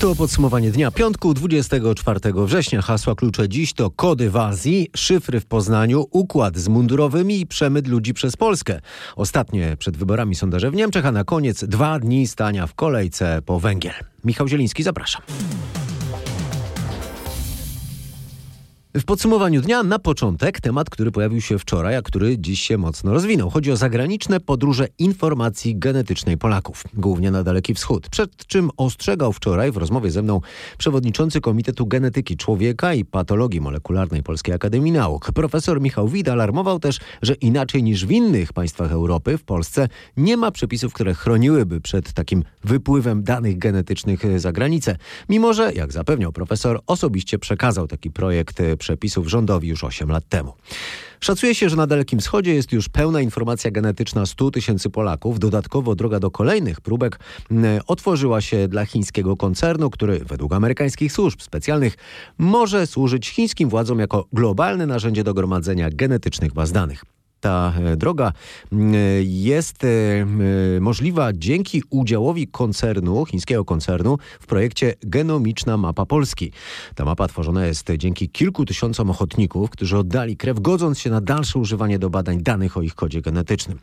To podsumowanie dnia piątku 24 września. Hasła klucze dziś to kody w Azji, szyfry w Poznaniu, układ z mundurowymi i przemyt ludzi przez Polskę. Ostatnie przed wyborami sondaże w Niemczech, a na koniec dwa dni stania w kolejce po węgiel. Michał Zieliński, zapraszam. W podsumowaniu dnia na początek temat, który pojawił się wczoraj, a który dziś się mocno rozwinął. Chodzi o zagraniczne podróże informacji genetycznej Polaków, głównie na Daleki Wschód. Przed czym ostrzegał wczoraj w rozmowie ze mną przewodniczący Komitetu Genetyki Człowieka i Patologii Molekularnej Polskiej Akademii Nauk. Profesor Michał Wid alarmował też, że inaczej niż w innych państwach Europy, w Polsce nie ma przepisów, które chroniłyby przed takim wypływem danych genetycznych za granicę. Mimo, że, jak zapewniał profesor, osobiście przekazał taki projekt przepisów rządowi już 8 lat temu. Szacuje się, że na Dalekim Wschodzie jest już pełna informacja genetyczna 100 tysięcy Polaków. Dodatkowo droga do kolejnych próbek otworzyła się dla chińskiego koncernu, który według amerykańskich służb specjalnych może służyć chińskim władzom jako globalne narzędzie do gromadzenia genetycznych baz danych ta droga jest możliwa dzięki udziałowi koncernu, chińskiego koncernu w projekcie Genomiczna Mapa Polski. Ta mapa tworzona jest dzięki kilku tysiącom ochotników, którzy oddali krew, godząc się na dalsze używanie do badań danych o ich kodzie genetycznym.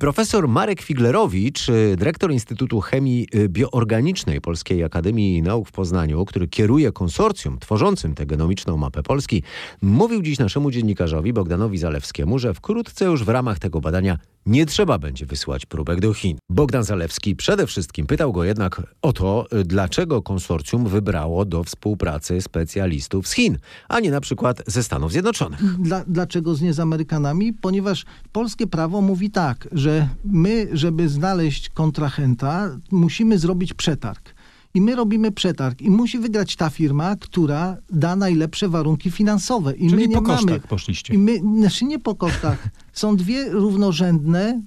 Profesor Marek Figlerowicz, dyrektor Instytutu Chemii Bioorganicznej Polskiej Akademii Nauk w Poznaniu, który kieruje konsorcjum tworzącym tę genomiczną mapę Polski, mówił dziś naszemu dziennikarzowi Bogdanowi Zalewskiemu, że wkrótce Wkrótce już w ramach tego badania nie trzeba będzie wysyłać próbek do Chin. Bogdan Zalewski przede wszystkim pytał go jednak o to, dlaczego konsorcjum wybrało do współpracy specjalistów z Chin, a nie na przykład ze Stanów Zjednoczonych. Dla, dlaczego z nie z Amerykanami? Ponieważ polskie prawo mówi tak, że my, żeby znaleźć kontrahenta, musimy zrobić przetarg. I my robimy przetarg i musi wygrać ta firma, która da najlepsze warunki finansowe. I Czyli my nie po kosztach mamy. poszliście. I my, znaczy nie po kosztach. Są dwie równorzędne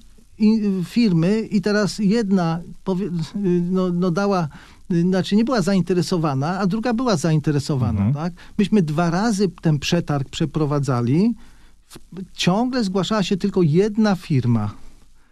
firmy i teraz jedna powie, no, no dała, znaczy nie była zainteresowana, a druga była zainteresowana. Mhm. Tak? Myśmy dwa razy ten przetarg przeprowadzali. Ciągle zgłaszała się tylko jedna firma.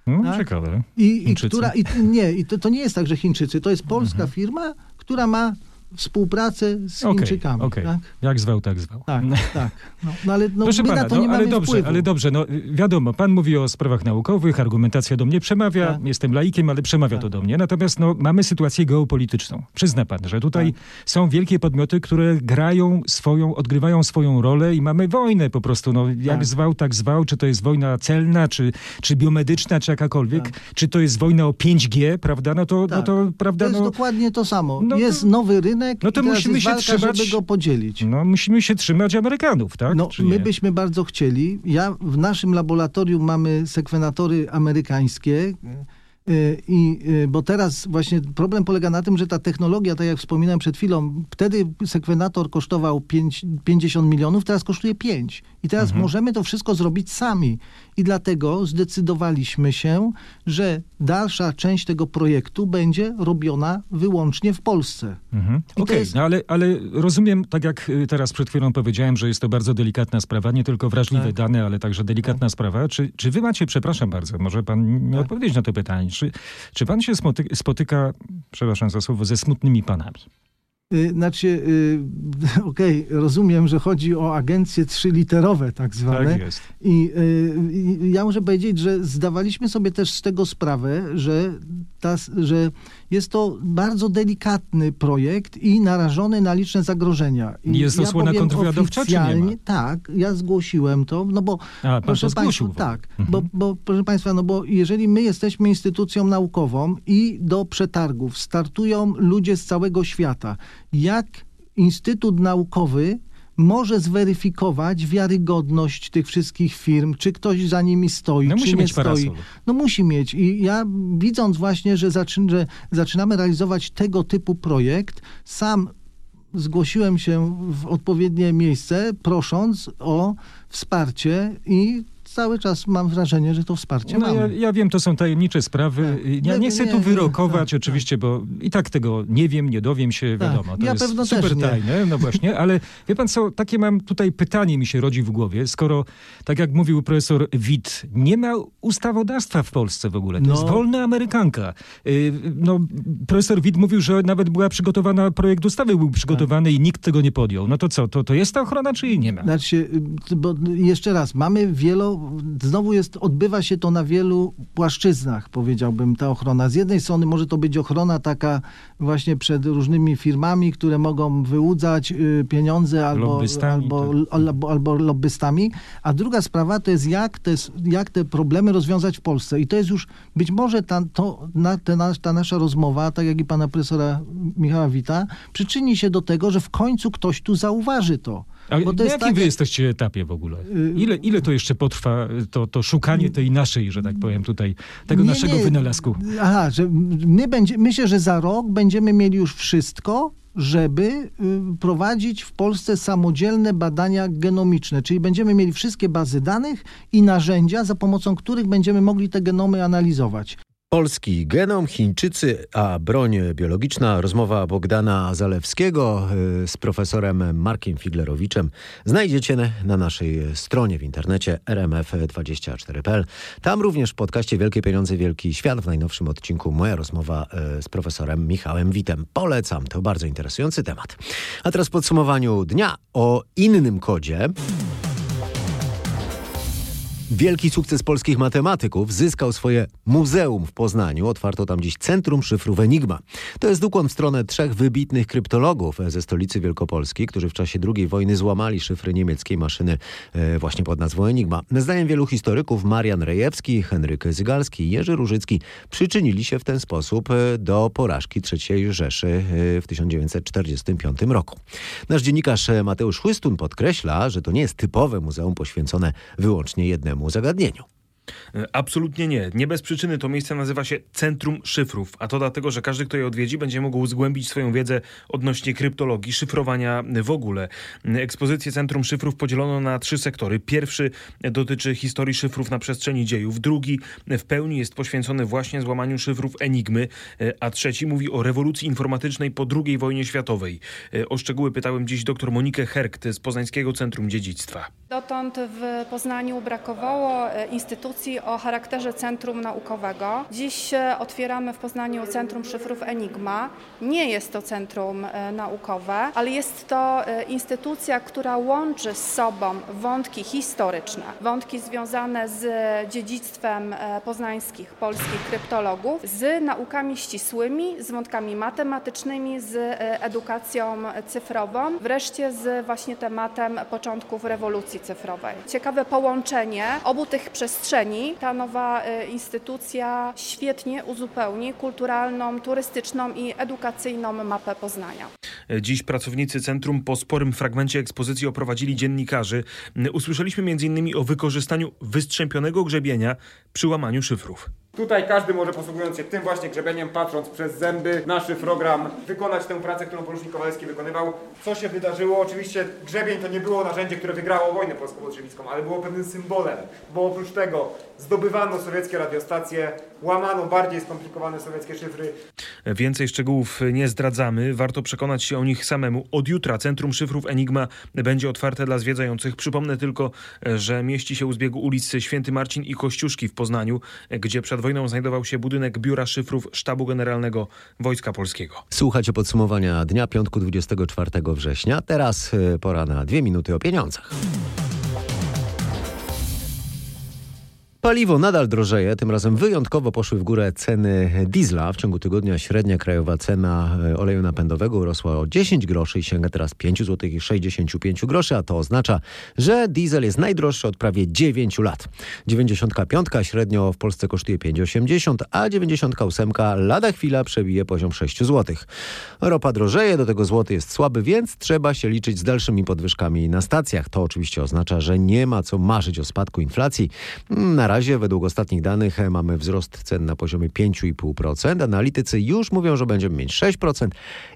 No, tak? Ciekawe. I, i która, i, nie, i to, to nie jest tak, że Chińczycy, to jest polska firma, która ma współpracę z Okej, Chińczykami. okej. Tak, Jak zwał, tak zwał. tak, tak. No, no ale no, Proszę pana, no, ale dobrze, wpływu. ale dobrze, no wiadomo, pan mówi o sprawach naukowych, argumentacja do mnie przemawia, Tak. jestem laikiem, ale przemawia Tak. to do mnie. Natomiast no, mamy sytuację geopolityczną. Przyzna pan, że tutaj Tak. są wielkie podmioty, które grają swoją, odgrywają swoją rolę i mamy wojnę po prostu, no jak Tak. zwał, tak zwał, czy to jest wojna celna, czy, czy biomedyczna, czy jakakolwiek, Tak. czy to jest wojna o 5G, prawda, no to, no to prawda, To jest no, dokładnie to samo. no jest nowy rynek no to musimy się walka, trzymać- żeby go podzielić. no musimy się trzymać Amerykanów, tak? No, my byśmy bardzo chcieli. Ja w naszym laboratorium mamy sekwenatory amerykańskie. y, I, y, bo teraz właśnie problem polega na tym, że ta technologia, tak jak wspominałem przed chwilą, wtedy sekwenator kosztował 5, 50 milionów, teraz kosztuje 5. I teraz Mhm. możemy to wszystko zrobić sami. I dlatego zdecydowaliśmy się, że dalsza część tego projektu będzie robiona wyłącznie w Polsce. Mhm. Okej, jest- no ale, ale rozumiem, tak jak y, teraz przed chwilą powiedziałem, że jest to bardzo delikatna sprawa, nie tylko wrażliwe Tak. dane, ale także delikatna sprawa. Czy, czy wy macie, przepraszam bardzo, może pan nie Tak. odpowiedzieć na to pytanie, czy, czy pan się spotyka, spotyka, przepraszam za słowo, ze smutnymi panami? Y, Znaczy, y, okej, rozumiem, że chodzi o agencje trzyliterowe tak zwane. Tak jest. I y, i ja muszę powiedzieć, że zdawaliśmy sobie też z tego sprawę, że, ta, że jest to bardzo delikatny projekt i narażony na liczne zagrożenia. I Jest to słona powiem kontrwywiadowcza, czy nie ma? Tak, ja zgłosiłem to, no bo A, proszę. Państwa, tak, Mhm. bo, bo proszę Państwa, no bo jeżeli my jesteśmy instytucją naukową i do przetargów startują ludzie z całego świata, jak Instytut Naukowy może zweryfikować wiarygodność tych wszystkich firm, czy ktoś za nimi stoi, No czy nie stoi. parasol. No musi mieć. I ja widząc właśnie, że, zaczyn, że zaczynamy realizować tego typu projekt, sam zgłosiłem się w odpowiednie miejsce, prosząc o wsparcie i cały czas mam wrażenie, że to wsparcie No, mamy. ja, ja wiem, to są tajemnicze sprawy. Tak. Ja Nie, nie chcę nie, tu nie, wyrokować tak, oczywiście, bo i tak tego nie wiem, nie dowiem się, Tak. wiadomo. To Ja jest pewno super tajne, no właśnie, ale wie pan co, takie mam tutaj pytanie mi się rodzi w głowie, skoro, tak jak mówił profesor Witt, nie ma ustawodawstwa w Polsce w ogóle, to No. jest wolna Amerykanka. Y, No, profesor Witt mówił, że nawet była przygotowana, projekt ustawy był przygotowany i nikt tego nie podjął. No to co, to, to jest ta ochrona, czy jej nie ma? Znaczy, y, bo jeszcze raz, mamy wielo, znowu jest, odbywa się to na wielu płaszczyznach, powiedziałbym, ta ochrona. Z jednej strony może to być ochrona taka właśnie przed różnymi firmami, które mogą wyłudzać y, pieniądze albo, Lobbystami, albo, tak. albo, albo lobbystami, a druga sprawa to jest jak te, jak te problemy rozwiązać w Polsce. I to jest już być może ta, to, na, te, na, ta nasza rozmowa, tak jak i pana profesora Michała Wita, przyczyni się do tego, że w końcu ktoś tu zauważy to. Bo to na jakim tak, wy jesteście etapie w ogóle? Y- Ile, ile to jeszcze potrwa, y, to, to szukanie tej naszej, że tak powiem tutaj, tego Nie, naszego nie. wynalazku? Aha, że my będzie, myślę, że za rok będziemy mieli już wszystko, żeby y, prowadzić w Polsce samodzielne badania genomiczne, czyli będziemy mieli wszystkie bazy danych i narzędzia, za pomocą których będziemy mogli te genomy analizować. Polski genom, Chińczycy, a broń biologiczna. Rozmowa Bogdana Zalewskiego y, z profesorem Markiem Figlerowiczem znajdziecie na- na naszej stronie w internecie rmf24.pl. Tam również w podcaście Wielkie Pieniądze, Wielki Świat w najnowszym odcinku moja rozmowa y, z profesorem Michałem Witem. Polecam, to bardzo interesujący temat. A teraz w podsumowaniu dnia o innym kodzie. Wielki sukces polskich matematyków zyskał swoje muzeum w Poznaniu. Otwarto tam dziś Centrum Szyfrów Enigma. To jest ukłon w stronę trzech wybitnych kryptologów ze stolicy Wielkopolski, którzy w czasie II wojny złamali szyfry niemieckiej maszyny e, właśnie pod nazwą Enigma. Zdaniem wielu historyków Marian Rejewski, Henryk Zygalski i Jerzy Różycki przyczynili się w ten sposób e, do porażki III Rzeszy e, w 1945 roku. Nasz dziennikarz Mateusz Chłystun podkreśla, że to nie jest typowe muzeum poświęcone wyłącznie jednemu zagadnieniu. E, Absolutnie nie. Nie bez przyczyny to miejsce nazywa się Centrum Szyfrów, a to dlatego, że każdy, kto je odwiedzi, będzie mógł zgłębić swoją wiedzę odnośnie kryptologii, szyfrowania w ogóle. Ekspozycję Centrum Szyfrów podzielono na trzy sektory. Pierwszy dotyczy historii szyfrów na przestrzeni dziejów, drugi w pełni jest poświęcony właśnie złamaniu szyfrów Enigmy, e, a trzeci mówi o rewolucji informatycznej po II wojnie światowej. E, O szczegóły pytałem dziś dr Monikę Herkt z Poznańskiego Centrum Dziedzictwa. Dotąd w Poznaniu brakowało e, instytucji o charakterze centrum naukowego. Dziś e, otwieramy w Poznaniu Centrum Szyfrów Enigma. Nie jest to centrum e, naukowe, ale jest to e, instytucja, która łączy z sobą wątki historyczne, wątki związane z dziedzictwem poznańskich, polskich kryptologów, z naukami ścisłymi, z wątkami matematycznymi, z edukacją cyfrową, wreszcie z właśnie tematem początków rewolucji cyfrowej. Ciekawe połączenie obu tych przestrzeni. Ta nowa e, instytucja świetnie uzupełni kulturalną, turystyczną i edukacyjną mapę Poznania. Dziś pracownicy centrum po sporym fragmencie ekspozycji oprowadzili dziennikarzy. Usłyszeliśmy m.in. o wykorzystaniu wystrzępionego grzebienia przy łamaniu szyfrów. Tutaj każdy może posługując się tym właśnie grzebieniem, patrząc przez zęby na szyfrogram, wykonać tę pracę, którą porucznik Kowalski wykonywał. Co się wydarzyło? Oczywiście grzebień to nie było narzędzie, które wygrało wojnę polsko-bolszewicką, ale było pewnym symbolem, bo oprócz tego zdobywano sowieckie radiostacje, łamano bardziej skomplikowane sowieckie szyfry, Więcej szczegółów nie zdradzamy, warto przekonać się o nich samemu. Od jutra Centrum Szyfrów Enigma będzie otwarte dla zwiedzających. Przypomnę tylko, że mieści się u zbiegu ulic Święty Marcin i Kościuszki w Poznaniu, gdzie przed wojną znajdował się budynek Biura Szyfrów Sztabu Generalnego Wojska Polskiego. Słuchajcie podsumowania dnia piątku 24 września. Teraz y, pora na dwie minuty o pieniądzach. Paliwo nadal drożeje, tym razem wyjątkowo poszły w górę ceny diesla. W ciągu tygodnia średnia krajowa cena e, oleju napędowego urosła o 10 groszy i sięga teraz 5 zł i 65 groszy, a to oznacza, że diesel jest najdroższy od prawie 9 lat. 95 średnio w Polsce kosztuje 5,80, a 98 lada chwila przebije poziom 6 zł. Ropa drożeje, do tego złoty jest słaby, więc trzeba się liczyć z dalszymi podwyżkami na stacjach. To oczywiście oznacza, że nie ma co marzyć o spadku inflacji. Na razie według ostatnich danych mamy wzrost cen na poziomie 5,5%. Analitycy już mówią, że będziemy mieć 6%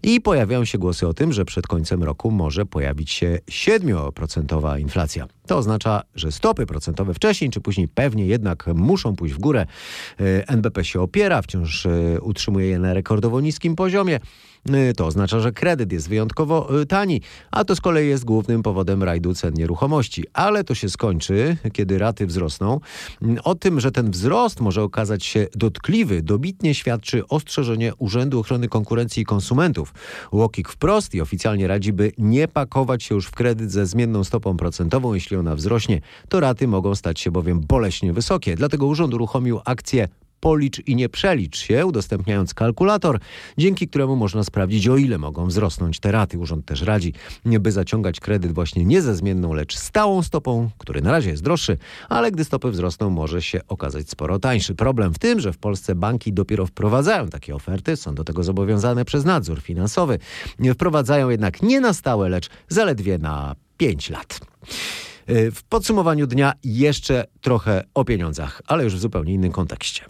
i pojawiają się głosy o tym, że przed końcem roku może pojawić się 7% inflacja. To oznacza, że stopy procentowe wcześniej czy później pewnie jednak muszą pójść w górę. E, NBP się opiera, wciąż e, utrzymuje je na rekordowo niskim poziomie. E, to oznacza, że kredyt jest wyjątkowo tani, a to z kolei jest głównym powodem rajdu cen nieruchomości. Ale to się skończy, kiedy raty wzrosną. O tym, że ten wzrost może okazać się dotkliwy, dobitnie świadczy ostrzeżenie Urzędu Ochrony Konkurencji i Konsumentów. Łokik wprost i oficjalnie radzi, by nie pakować się już w kredyt ze zmienną stopą procentową, jeśli ona wzrośnie, to raty mogą stać się bowiem boleśnie wysokie. Dlatego urząd uruchomił akcję policz i nie przelicz się, udostępniając kalkulator, dzięki któremu można sprawdzić, o ile mogą wzrosnąć te raty. Urząd też radzi, by zaciągać kredyt właśnie nie ze zmienną, lecz stałą stopą, który na razie jest droższy, ale gdy stopy wzrosną, może się okazać sporo tańszy. Problem w tym, że w Polsce banki dopiero wprowadzają takie oferty, są do tego zobowiązane przez nadzór finansowy. Wprowadzają jednak nie na stałe, lecz zaledwie na 5 lat. Y, w podsumowaniu dnia jeszcze trochę o pieniądzach, ale już w zupełnie innym kontekście.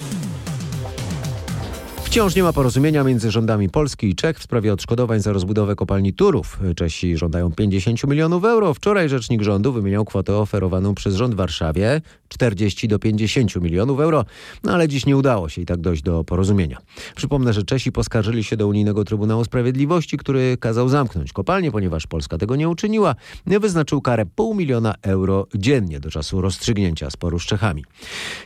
Wciąż nie ma porozumienia między rządami Polski i Czech w sprawie odszkodowań za rozbudowę kopalni Turów. Czesi żądają 50 milionów euro. Wczoraj rzecznik rządu wymieniał kwotę oferowaną przez rząd Warszawie 40 do 50 milionów euro, no ale dziś nie udało się i tak dojść do porozumienia. Przypomnę, że Czesi poskarżyli się do Unijnego Trybunału Sprawiedliwości, który kazał zamknąć kopalnię, ponieważ Polska tego nie uczyniła. Wyznaczył karę pół miliona euro dziennie do czasu rozstrzygnięcia sporu z Czechami.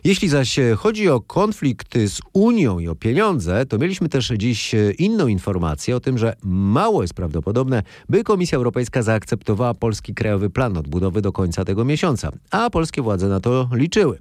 Jeśli zaś chodzi o konflikt z Unią i o pieniądze, to mieliśmy też dziś e, inną informację o tym, że mało jest prawdopodobne, by Komisja Europejska zaakceptowała polski krajowy plan odbudowy do końca tego miesiąca, a polskie władze na to liczyły.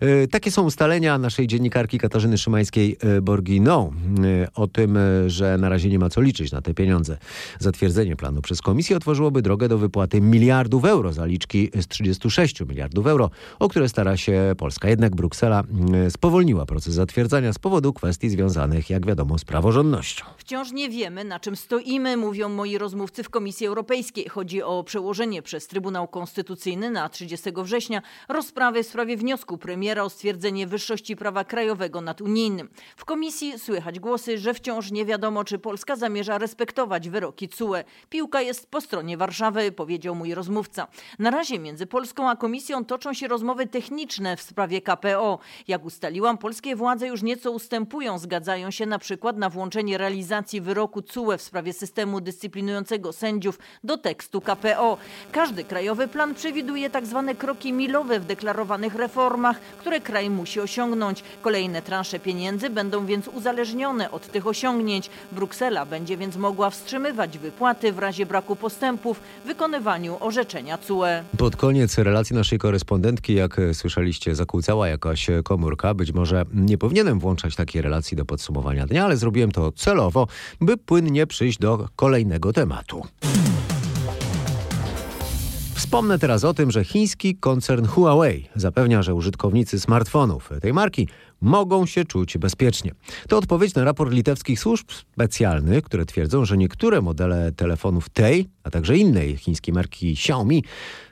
E, takie są ustalenia naszej dziennikarki Katarzyny Szymańskiej-Borgino e, o tym, że na razie nie ma co liczyć na te pieniądze. Zatwierdzenie planu przez Komisję otworzyłoby drogę do wypłaty miliardów euro, zaliczki z 36 miliardów euro, o które stara się Polska. Jednak Bruksela spowolniła proces zatwierdzania z powodu kwestii związanych związanych, jak wiadomo, z praworządnością. Wciąż nie wiemy, na czym stoimy, mówią moi rozmówcy w Komisji Europejskiej. Chodzi o przełożenie przez Trybunał Konstytucyjny na 30 września rozprawy w sprawie wniosku premiera o stwierdzenie wyższości prawa krajowego nad unijnym. W komisji słychać głosy, że wciąż nie wiadomo, czy Polska zamierza respektować wyroki CUE. Piłka jest po stronie Warszawy, powiedział mój rozmówca. Na razie między Polską a Komisją toczą się rozmowy techniczne w sprawie KPO. Jak ustaliłam, polskie władze już nieco ustępują, zgadzają zgadzają się na przykład na włączenie realizacji wyroku CUE w sprawie systemu dyscyplinującego sędziów do tekstu KPO. Każdy krajowy plan przewiduje tak zwane kroki milowe w deklarowanych reformach, które kraj musi osiągnąć. Kolejne transze pieniędzy będą więc uzależnione od tych osiągnięć. Bruksela będzie więc mogła wstrzymywać wypłaty w razie braku postępów w wykonywaniu orzeczenia CUE. Pod koniec relacji naszej korespondentki, jak słyszeliście, zakłócała jakaś komórka. Być może nie powinienem włączać takiej relacji do podsumowania podsumowania dnia, ale zrobiłem to celowo, by płynnie przyjść do kolejnego tematu. Wspomnę teraz o tym, że chiński koncern Huawei zapewnia, że użytkownicy smartfonów tej marki mogą się czuć bezpiecznie. To odpowiedź na raport litewskich służb specjalnych, które twierdzą, że niektóre modele telefonów tej, a także innej chińskiej marki Xiaomi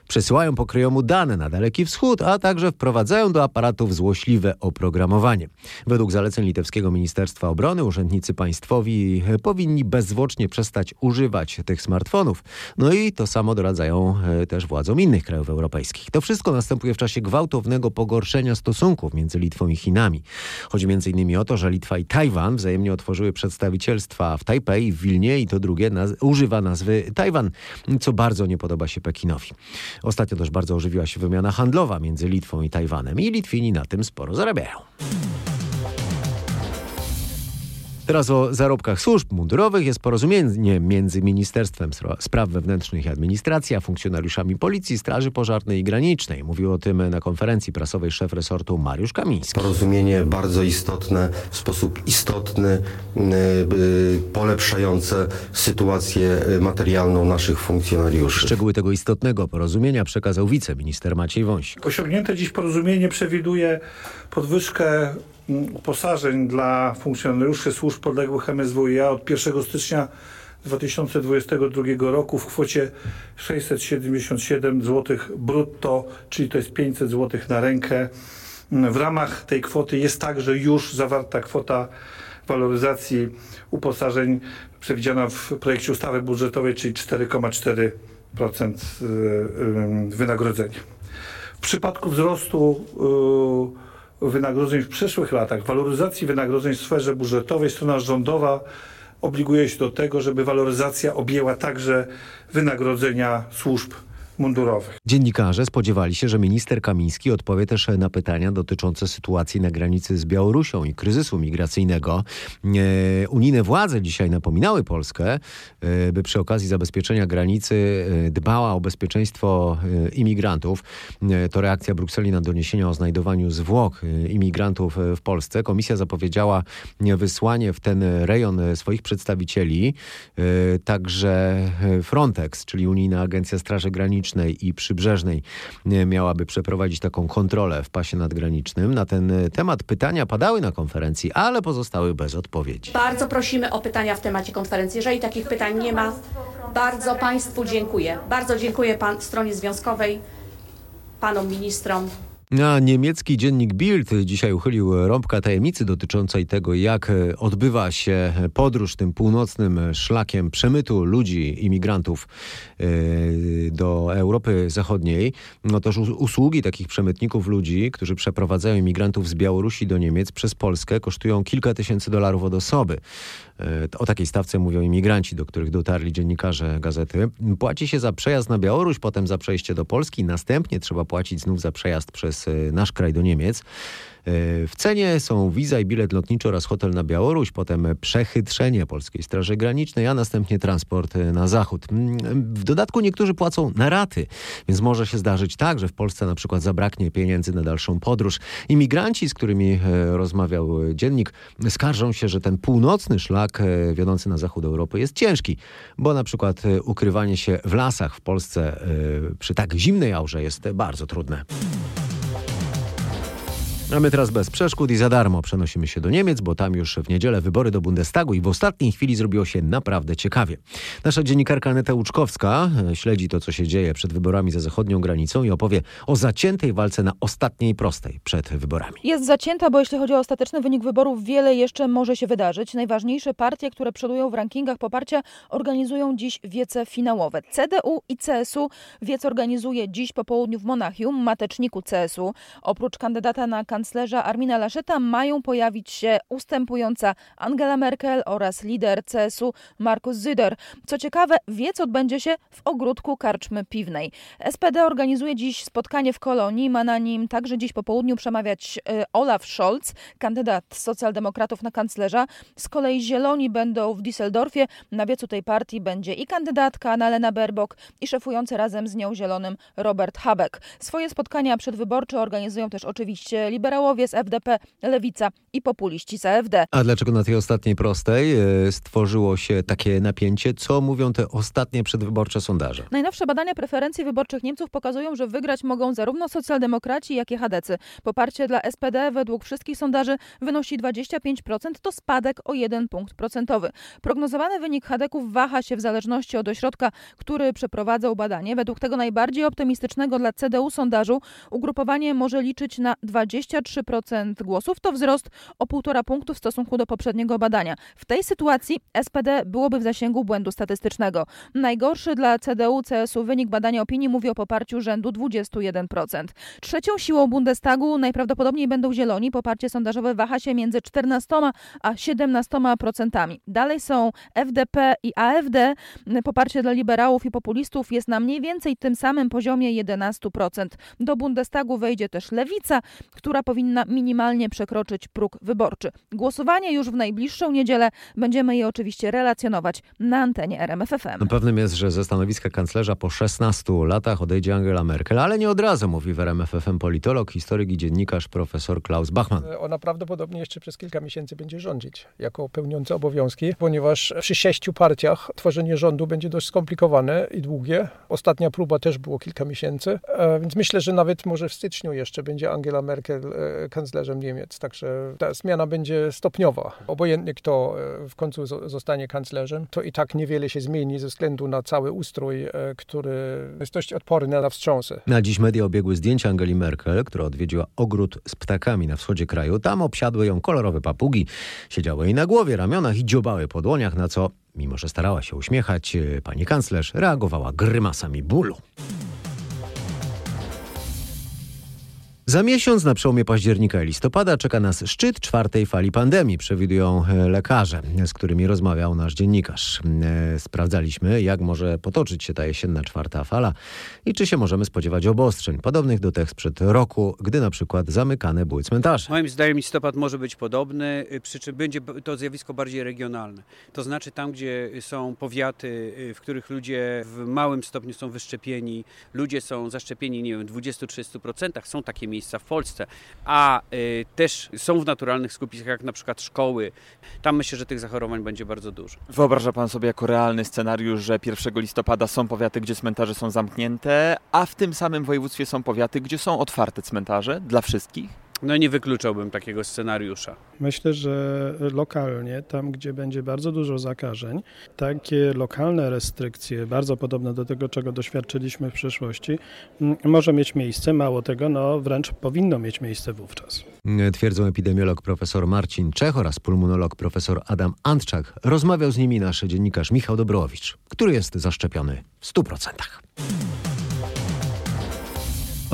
przesyłają pokryjomu dane na Daleki Wschód, a także wprowadzają do aparatów złośliwe oprogramowanie. Według zaleceń litewskiego Ministerstwa Obrony urzędnicy państwowi powinni bezzwłocznie przestać używać tych smartfonów. No i to samo doradzają e, też władzom innych krajów europejskich. To wszystko następuje w czasie gwałtownego pogorszenia stosunków między Litwą i Chinami. Chodzi m.in. o to, że Litwa i Tajwan wzajemnie otworzyły przedstawicielstwa w Tajpej, w Wilnie i to drugie naz używa nazwy Tajwan, co bardzo nie podoba się Pekinowi. Ostatnio też bardzo ożywiła się wymiana handlowa między Litwą i Tajwanem i Litwini na tym sporo zarabiają. Teraz o zarobkach służb mundurowych jest porozumienie między Ministerstwem Spraw Wewnętrznych i Administracji a funkcjonariuszami Policji, Straży Pożarnej i Granicznej. Mówił o tym na konferencji prasowej szef resortu Mariusz Kamiński. Porozumienie bardzo istotne, w sposób istotny, polepszające sytuację materialną naszych funkcjonariuszy. Szczegóły tego istotnego porozumienia przekazał wiceminister Maciej Wąsik. Osiągnięte dziś porozumienie przewiduje podwyżkę uposażeń dla funkcjonariuszy służb podległych MSWiA od 1 stycznia 2022 roku w kwocie 677 zł brutto, czyli to jest 500 zł na rękę. W ramach tej kwoty jest także już zawarta kwota waloryzacji uposażeń przewidziana w projekcie ustawy budżetowej, czyli 4,4% wynagrodzenia. W przypadku wzrostu wynagrodzeń w przyszłych latach, waloryzacji wynagrodzeń w sferze budżetowej, strona rządowa obliguje się do tego, żeby waloryzacja objęła także wynagrodzenia służb mundurowych. Dziennikarze spodziewali się, że minister Kamiński odpowie też na pytania dotyczące sytuacji na granicy z Białorusią i kryzysu migracyjnego. E, unijne władze dzisiaj napominały Polskę, e, by przy okazji zabezpieczenia granicy e, dbała o bezpieczeństwo imigrantów. To reakcja Brukseli na doniesienia o znajdowaniu zwłok imigrantów w Polsce. Komisja zapowiedziała wysłanie w ten rejon swoich przedstawicieli, także Frontex, czyli Unijna Agencja Straży Granicznej, Granicznej i Przybrzeżnej miałaby przeprowadzić taką kontrolę w pasie nadgranicznym. Na ten temat pytania padały na konferencji, ale pozostały bez odpowiedzi. Bardzo prosimy o pytania w temacie konferencji. Jeżeli takich pytań nie ma, bardzo Państwu dziękuję. Bardzo dziękuję pan, stronie związkowej, panom ministrom. A niemiecki dziennik Bild dzisiaj uchylił rąbka tajemnicy dotyczącej tego, jak odbywa się podróż tym północnym szlakiem przemytu ludzi, imigrantów e, do Europy Zachodniej. Otóż usługi takich przemytników ludzi, którzy przeprowadzają imigrantów z Białorusi do Niemiec przez Polskę kosztują kilka tysięcy dolarów od osoby. E, o takiej stawce mówią imigranci, do których dotarli dziennikarze gazety. Płaci się za przejazd na Białoruś, potem za przejście do Polski, następnie trzeba płacić znów za przejazd przez e, nasz kraj do Niemiec. E, w cenie są wiza i bilet lotniczy oraz hotel na Białoruś, potem przechytrzenie Polskiej Straży Granicznej, a następnie transport na zachód. Mm, w dodatku niektórzy płacą na raty, więc może się zdarzyć tak, że w Polsce na przykład zabraknie pieniędzy na dalszą podróż. Imigranci, z którymi rozmawiał dziennik, skarżą się, że ten północny szlak wiodący na zachód Europy jest ciężki, bo na przykład ukrywanie się w lasach w Polsce przy tak zimnej aurze jest bardzo trudne. A my teraz bez przeszkód i za darmo przenosimy się do Niemiec, bo tam już w niedzielę wybory do Bundestagu i w ostatniej chwili zrobiło się naprawdę ciekawie. Nasza dziennikarka Aneta Łuczkowska e, śledzi to, co się dzieje przed wyborami za zachodnią granicą i opowie o zaciętej walce na ostatniej prostej przed wyborami. Jest zacięta, bo jeśli chodzi o ostateczny wynik wyborów, wiele jeszcze może się wydarzyć. Najważniejsze partie, które przodują w rankingach poparcia, organizują dziś wiece finałowe. CDU i CSU wiec organizuje dziś po południu w Monachium, mateczniku CSU. Oprócz kandydata na kanclerza Armina Lascheta mają pojawić się ustępująca Angela Merkel oraz lider CSU Markus Züder. Co ciekawe, wiec odbędzie się w ogródku karczmy piwnej. SPD organizuje dziś spotkanie w Kolonii. Ma na nim także dziś po południu przemawiać e, Olaf Scholz, kandydat socjaldemokratów na kanclerza. Z kolei Zieloni będą w Düsseldorfie. Na wiecu tej partii będzie i kandydatka Annalena Baerbock i szefujący razem z nią zielonym Robert Habeck. Swoje spotkania przedwyborcze organizują też oczywiście liberałowie z FDP, Lewica i populiści z AfD. A dlaczego na tej ostatniej prostej e, stworzyło się takie napięcie? Co mówią te ostatnie przedwyborcze sondaże? Najnowsze badania preferencji wyborczych Niemców pokazują, że wygrać mogą zarówno socjaldemokraci, jak i chadecy. Poparcie dla SPD według wszystkich sondaży wynosi 25%, to spadek o 1 punkt procentowy. Prognozowany wynik Hadeków waha się w zależności od ośrodka, który przeprowadzał badanie. Według tego najbardziej optymistycznego dla CDU sondażu ugrupowanie może liczyć na 23% głosów. To wzrost o 1,5 punktu w stosunku do poprzedniego badania. W tej sytuacji SPD byłoby w zasięgu błędu statystycznego. Najgorszy dla CDU-CSU wynik badania opinii mówi o poparciu rzędu 21%. Trzecią siłą Bundestagu najprawdopodobniej będą Zieloni. Poparcie sondażowe waha się między 14 a 17%. Dalej są FDP i AfD. Poparcie dla liberałów i populistów jest na mniej więcej tym samym poziomie 11%. Do Bundestagu wejdzie też Lewica, która powinna minimalnie przekroczyć próg wyborczy. Głosowanie już w najbliższą niedzielę. Będziemy je oczywiście relacjonować na antenie RMFFM. Pewnym jest, że ze stanowiska kanclerza po 16 latach odejdzie Angela Merkel, ale nie od razu, mówi w RMFFM politolog, historyk i dziennikarz profesor Klaus Bachmann. Ona prawdopodobnie jeszcze przez kilka miesięcy będzie rządzić jako pełniąca obowiązki, ponieważ przy sześciu partiach tworzenie rządu będzie dość skomplikowane i długie. Ostatnia próba też było kilka miesięcy, e, więc myślę, że nawet może w styczniu jeszcze będzie Angela Merkel e, kanclerzem Niemiec, także ta zmiana będzie stopniowa. Obojętnie kto e, w końcu zostanie kanclerzem, to i tak niewiele się zmieni ze względu na cały ustrój, który jest dość odporny na wstrząsy. Na dziś media obiegły zdjęcia Angeli Merkel, która odwiedziła ogród z ptakami na wschodzie kraju. Tam obsiadły ją kolorowe papugi, siedziały jej na głowie, ramionach i dziobały po dłoniach, na co, mimo że starała się uśmiechać, pani kanclerz reagowała grymasami bólu. Za miesiąc na przełomie października i listopada czeka nas szczyt czwartej fali pandemii, przewidują e, lekarze, z którymi rozmawiał nasz dziennikarz. E, sprawdzaliśmy, jak może potoczyć się ta jesienna czwarta fala i czy się możemy spodziewać obostrzeń, podobnych do tych sprzed roku, gdy na przykład zamykane były cmentarze. Moim zdaniem listopad może być podobny, y, przy czym będzie to zjawisko bardziej regionalne. To znaczy tam, gdzie są powiaty, y, w których ludzie w małym stopniu są wyszczepieni, ludzie są zaszczepieni, nie wiem, 20-30%, są takie miejsca w Polsce, a y, też są w naturalnych skupiskach, jak na przykład szkoły, tam myślę, że tych zachorowań będzie bardzo dużo. Wyobraża Pan sobie jako realny scenariusz, że 1 listopada są powiaty, gdzie cmentarze są zamknięte, a w tym samym województwie są powiaty, gdzie są otwarte cmentarze dla wszystkich? No nie wykluczałbym takiego scenariusza. Myślę, że lokalnie, tam gdzie będzie bardzo dużo zakażeń, takie lokalne restrykcje, bardzo podobne do tego, czego doświadczyliśmy w przeszłości, może mieć miejsce. Mało tego, no wręcz powinno mieć miejsce wówczas. Twierdzą epidemiolog profesor Marcin Czech oraz pulmonolog profesor Adam Antczak. Rozmawiał z nimi nasz dziennikarz Michał Dobrowicz, który jest zaszczepiony w 100%.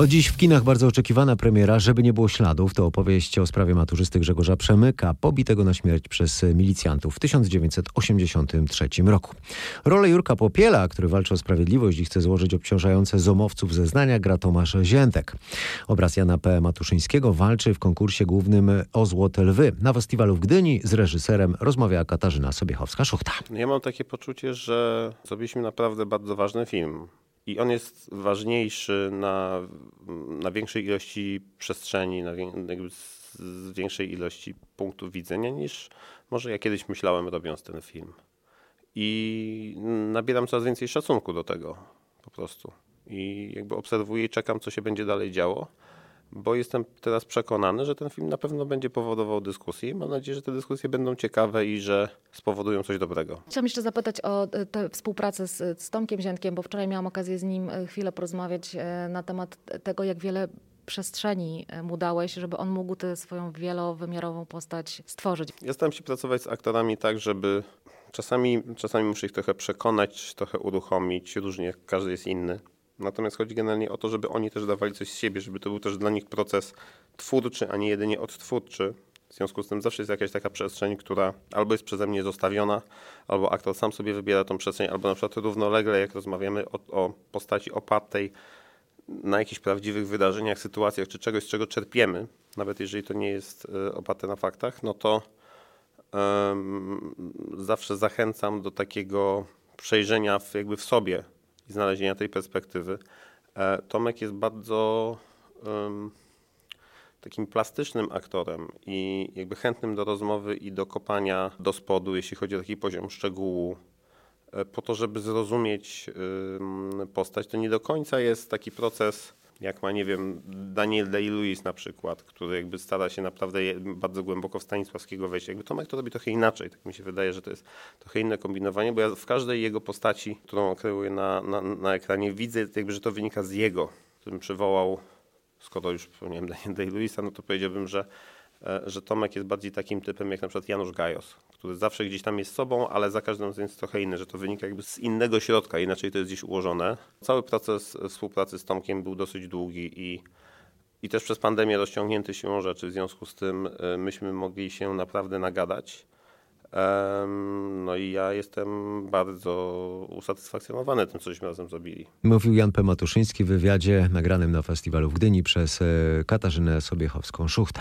O dziś w kinach bardzo oczekiwana premiera, żeby nie było śladów, to opowieść o sprawie maturzysty Grzegorza Przemyka, pobitego na śmierć przez milicjantów w 1983 roku. Rolę Jurka Popiela, który walczy o sprawiedliwość i chce złożyć obciążające zomowców zeznania, gra Tomasz Ziętek. Obraz Jana P. Matuszyńskiego walczy w konkursie głównym o Złote Lwy. Na festiwalu w Gdyni z reżyserem rozmawiała Katarzyna Sobiechowska-Szuchta. Ja mam takie poczucie, że zrobiliśmy naprawdę bardzo ważny film. I on jest ważniejszy na, na większej ilości przestrzeni, na z większej ilości punktów widzenia niż może ja kiedyś myślałem robiąc ten film. I nabieram coraz więcej szacunku do tego po prostu. I jakby obserwuję i czekam, co się będzie dalej działo bo jestem teraz przekonany, że ten film na pewno będzie powodował dyskusję. Mam nadzieję, że te dyskusje będą ciekawe i że spowodują coś dobrego. Chciałam jeszcze zapytać o e, tę współpracę z, z Tomkiem Ziętkiem, bo wczoraj miałam okazję z nim e, chwilę porozmawiać e, na temat tego, jak wiele przestrzeni mu dałeś, żeby on mógł tę swoją wielowymiarową postać stworzyć. Ja staram się pracować z aktorami tak, żeby czasami, czasami muszę ich trochę przekonać, trochę uruchomić, różnie, każdy jest inny Natomiast chodzi generalnie o to, żeby oni też dawali coś z siebie, żeby to był też dla nich proces twórczy, a nie jedynie odtwórczy. W związku z tym zawsze jest jakaś taka przestrzeń, która albo jest przeze mnie zostawiona, albo aktor sam sobie wybiera tą przestrzeń, albo na przykład równolegle, jak rozmawiamy o, o postaci opartej na jakichś prawdziwych wydarzeniach, sytuacjach, czy czegoś, z czego czerpiemy, nawet jeżeli to nie jest y, oparte na faktach, no to zawsze zachęcam do takiego przejrzenia w, jakby w sobie i znalezienia tej perspektywy. E, Tomek jest bardzo um, takim plastycznym aktorem i jakby chętnym do rozmowy i do kopania do spodu, jeśli chodzi o taki poziom szczegółu, e, po to, żeby zrozumieć um, postać. To nie do końca jest taki proces jak ma, nie wiem, Daniel Day-Lewis na przykład, który jakby stara się naprawdę bardzo głęboko w Stanisławskiego wejść. Jakby Tomek to robi trochę inaczej. Tak mi się wydaje, że to jest trochę inne kombinowanie, bo ja w każdej jego postaci, którą kreuję na, na, na ekranie, widzę jakby, że to wynika z jego, którym przywołał, skoro już wspomniałem Daniel Day-Lewisa, no to powiedziałbym, że że Tomek jest bardziej takim typem jak na przykład Janusz Gajos, który zawsze gdzieś tam jest sobą, ale za każdym razem jest trochę inny, że to wynika jakby z innego środka, inaczej to jest gdzieś ułożone. Cały proces współpracy z Tomkiem był dosyć długi i, i też przez pandemię rozciągnięty siłą rzeczy, w związku z tym e, myśmy mogli się naprawdę nagadać. No i ja jestem bardzo usatysfakcjonowany tym, cośmy razem zrobili. Mówił Jan P. Matuszyński w wywiadzie nagranym na festiwalu w Gdyni przez e, Katarzynę Sobiechowską-Szuchtę.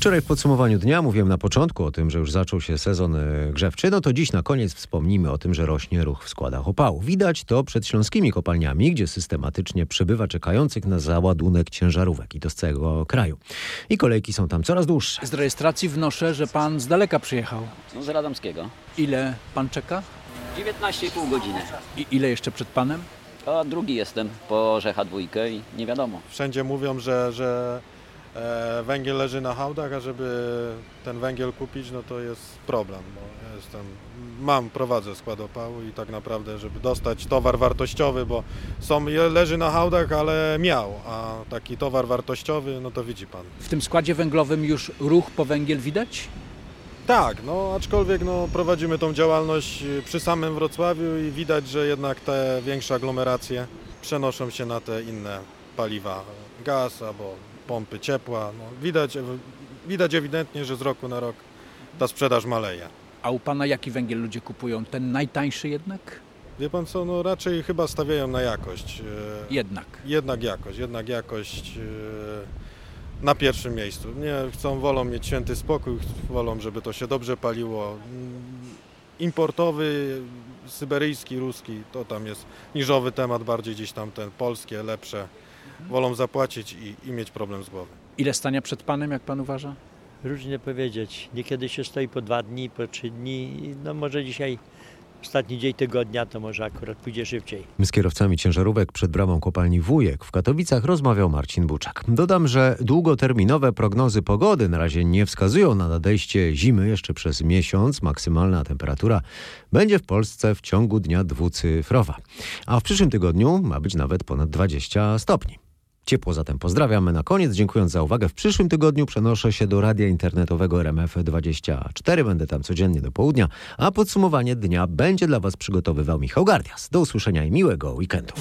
Wczoraj w podsumowaniu dnia mówiłem na początku o tym, że już zaczął się sezon e, grzewczy, no to dziś na koniec wspomnimy o tym, że rośnie ruch w składach opału. Widać to przed śląskimi kopalniami, gdzie systematycznie przybywa czekających na załadunek ciężarówek i to z całego kraju. I kolejki są tam coraz dłuższe. Z rejestracji wnoszę, że pan z daleka przyjechał. No z Radomskiego. Ile pan czeka? 19,5 godziny. I ile jeszcze przed panem? A drugi jestem po Orzecha dwójkę i nie wiadomo. Wszędzie mówią, że, że węgiel leży na hałdach, a żeby ten węgiel kupić, no to jest problem, bo ja jestem, mam, prowadzę skład opału i tak naprawdę, żeby dostać towar wartościowy, bo są, leży na hałdach, ale miał, a taki towar wartościowy, no to widzi pan. W tym składzie węglowym już ruch po węgiel widać? Tak, no aczkolwiek no, prowadzimy tą działalność y, przy samym Wrocławiu i widać, że jednak te większe aglomeracje przenoszą się na te inne paliwa, gaz albo pompy ciepła. No, widać, widać ewidentnie, że z roku na rok ta sprzedaż maleje. A u pana jaki węgiel ludzie kupują? Ten najtańszy jednak? Wie pan co, no raczej chyba stawiają na jakość. y, Jednak. Jednak jakość, jednak jakość y, na pierwszym miejscu. Nie chcą, wolą mieć święty spokój, wolą, żeby to się dobrze paliło. Mm, Importowy, syberyjski, ruski, to tam jest niżowy temat, bardziej gdzieś tam ten polskie, lepsze. Wolą zapłacić i, i mieć problem z głowy. Ile stania przed panem, jak pan uważa? Różnie powiedzieć. Niekiedy się stoi po dwa dni, po trzy dni. No może dzisiaj ostatni dzień tygodnia, to może akurat pójdzie szybciej. Z kierowcami ciężarówek przed bramą kopalni Wujek w Katowicach rozmawiał Marcin Buczak. Dodam, że długoterminowe prognozy pogody na razie nie wskazują na nadejście zimy jeszcze przez miesiąc. Maksymalna temperatura będzie w Polsce w ciągu dnia dwucyfrowa. A w przyszłym tygodniu ma być nawet ponad 20 stopni. Ciepło zatem pozdrawiamy na koniec. Dziękując za uwagę. W przyszłym tygodniu przenoszę się do radia internetowego RMF24. Będę tam codziennie do południa, a podsumowanie dnia będzie dla Was przygotowywał Michał Gardias. Do usłyszenia i miłego weekendu.